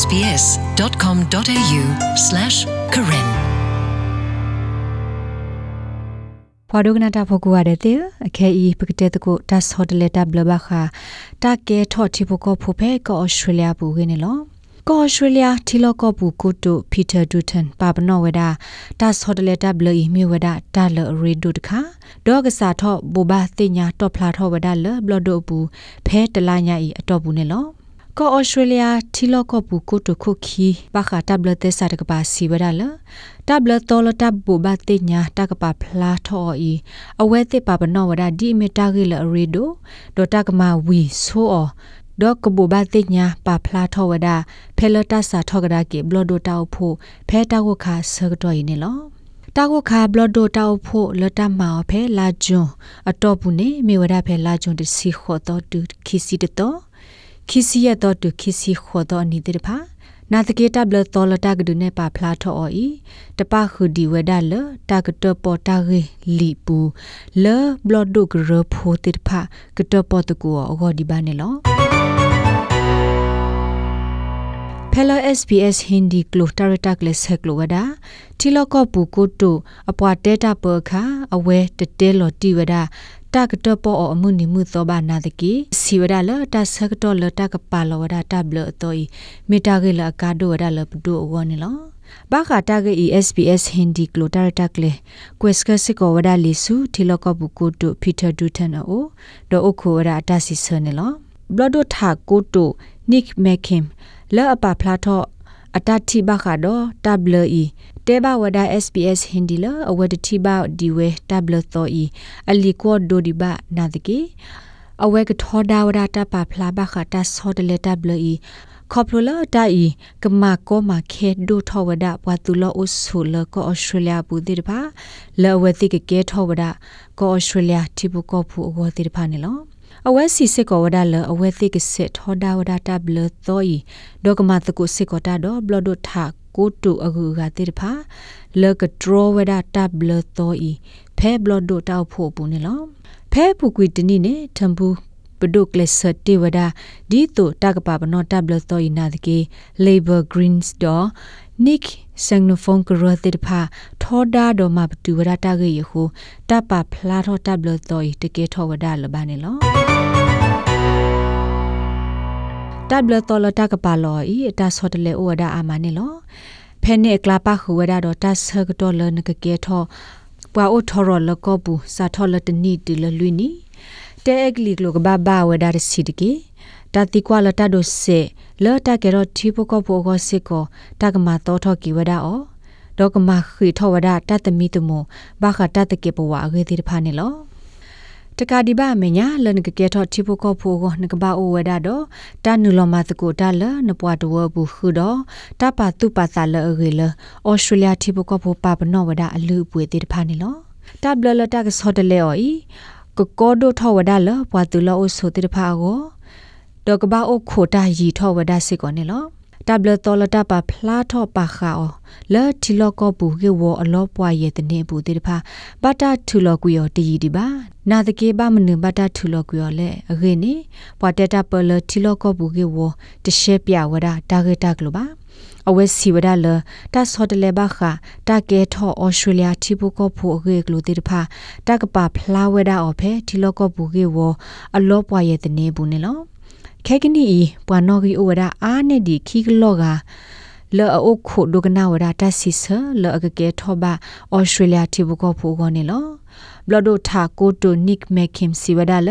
sbs.com.au/karen ဖာဒိုကနာတာဖကူရတဲ့တေအခဲဤပကတဲ့တကိုဒတ်ဟော်တလက်တာဘလဘခာတာကဲထော့တီဖကိုဖိုဖဲကောဩစတြေးလျဘူခင်းနော်ကောဩစတြေးလျတီလောကောဘူကိုတိုပီတာဒူတန်ပါပနောဝဒါဒတ်ဟော်တလက်တာဘလီမီဝဒါတာလရီဒုတခါဒေါကစားထော့ဘူဘာတင်ညာတော့ဖလာထော့ဝဒါလဘလဒိုဘူးဖဲတလာညာဤအတော့ဘူးနေလော ကောဩစတြေးလျထီလော့ကောပူကိုတခုခီဘာခတာဘလတဲ့စာတကပါစီဝဒါလတဘလတော်လတဘူဘတေညာတကပါဖလာထော်ဤအဝဲတစ်ပါပနောဝဒါဒီမီတာဂီလရီဒိုဒေါ်တကမာဝီဆိုအောဒေါကဘူဘတေညာပါဖလာထော်ဝဒါဖဲလတဆာထော်ကဒါကေဘလဒိုတောက်ဖို့ဖဲတာကိုခါဆကတော့ဤနေလောတာကိုခါဘလဒိုတောက်ဖို့လတမောဖဲလာဂျွန်အတော့ဘူးနေမေဝဒဖဲလာဂျွန်တစီခေါ်တော့တူခီစီတတော့ ခီစီရတော့တူခီစီခေါ်တော့နေတဲ့ဖာနာတကေတဘလတော်လတာကဒုနေပါဖလာထော်ဤတပခုဒီဝဒလတာကတပေါ်တာရီလီပူလေဘလဒုကရဖိုတိဖာကတပေါ်တကူအောဒီဘာနေလောဖဲလာ SPS Hindi ကလိုတာရတာကလဆက်ကလိုဝဒါ တီလကောပူကိုတိုအပွားတဲတာပခါအဝဲတတဲလော်တီဝဒါတာကတပေါ်အမှုနိမှုသောဘာနာတကီစီဝဒလတာဆကတော်လတာကပါလောဝဒတာဘလတော့ီမီတာကေလကာဒိုဝဒလပဒိုဝနေလောဘာခတာကေ SPS Hindi ကလိုတာတာကလေကွက်စကစကောဝဒလီစုထီလကဘူကိုတိုပီတာဒူတန် အိုဒေါအခုဝဒတာစီဆနေလောဘလဒိုထာကိုတိုနိကမက်ခင်လောအပဖလာထောအတတိဘခါတော့တဘလီတဲဘဝဒ SPS ဟင်ဒီလအဝဒတိဘဒီဝဲတဘလသောဤအလီကောဒိုဒီဘနာတကေအဝဲကထောဒါဝဒတာပဖလာဘခတာဆောဒလေတဘလီခေါပလိုလာတိုင်ကမာကောမာခဲဒိုထောဝဒဘဝတူလောအဆူလကောဩစတြေးလျဘူးတိတပါလောဝတိကကဲထောဝဒကောဩစတြေးလျတိဘကောဖူအဝတိတပါနေလော အဝဲစီစစ်ကောဝဒါလအဝဲသိကစစ်ထောဒါဝဒါတဘလသောဤဒေါကမတကုစစ်ကောတာတော့ဘလဒိုထာကိုတူအကူကတိတဖာလကဒရဝဒါတဘလသောဤဖဲဘလဒိုတောက်ဖို့ပူနေလောဖဲပူကွီတနိနေထမ်ဘူးပဒုကလစတေဝဒါဒီတိုတကပပနောတဘလသောဤနာတကေ labor greens do nick sangnophone kro te pha thoda do ma tu wada ta ge yehu ta pa phla tho ta blo to yi te ke tho wada lo ba ne lo တပ်လတော်လတကပါလောဤတာဆောတလေဩဝဒအာမနေလောဖဲနေကလာပါခဝဒတော့တဆကတော်လနကကေထောပွာအိုထောရလကောဘူးစာထောလတနီတီလလွီနီတဲအကလီကလကဘာဘာဝဒရစီတကေတတိကွာလတဒိုစေလောတကေရောတီပကောဘောကိုစစ်ကိုတကမာတော်ထောကီဝဒအောဒေါကမာခိထောဝဒတတမီတမောဘာခတတကေဘဝအဂေတိဖာနေလော တကာဒီဘာမညာလနကကေထောချိပိုကောဖိုကိုနကဘာအိုဝဒါတော့တာနူလမတကိုတာလနပွားတဝဘူးခုတော့တပါတုပါသလအဂေလဩစတြေးလျချိပိုကောဖိုပါပနောဝဒါအလူပွေတိတဖာနေလောတဘလလတကဆောတလေအော်ဤကကောဒိုထောဝဒါလပွားတူလောအိုဆိုတိတဖာကိုဒေါကဘာအိုခိုတာရီထောဝဒါစစ်ကောနေလော တဘလတော်လတပါဖလာထောပါခါအောလဲတီလောကဘူးကေဝအလောပွားရဲ့တနေဘူးတေတဖာဘတာထူလောကွေော်တည်ဒီပါနာတကေပါမနုဘတာထူလောကွေော်လဲအခေနေပွာတတပလတီလောကဘူးကေဝတရှေပြဝဒတာဂေတာကလောပါအဝဲစီဝဒလတာဆောတလေဘခတာကဲထောဩစတြေးလျတီဘူကဖိုအခေကလိုတေတဖာတာကပါဖလာဝဒအော်ဖဲတီလောကဘူးကေဝအလောပွားရဲ့တနေဘူးနေလော ခဲကနီပွာနော်ဂီအိုဝဒအာနေဒီခီကလောကလောအိုခိုဒုကနာဝဒတဆီဆလောအကကဲထောဘာဩစတြေးလျတီဘူကောဖိုကောနေလောဘလဒိုထာကိုတိုနစ်မက်ခင်စီဝဒါလ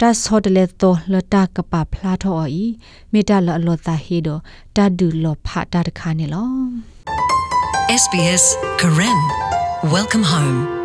တာဆောတလေတောလတာကပဖလာထောအီမေတာလအလောတာဟေဒတာဒူလောဖာတာတခါနေလော SBS Karen Welcome home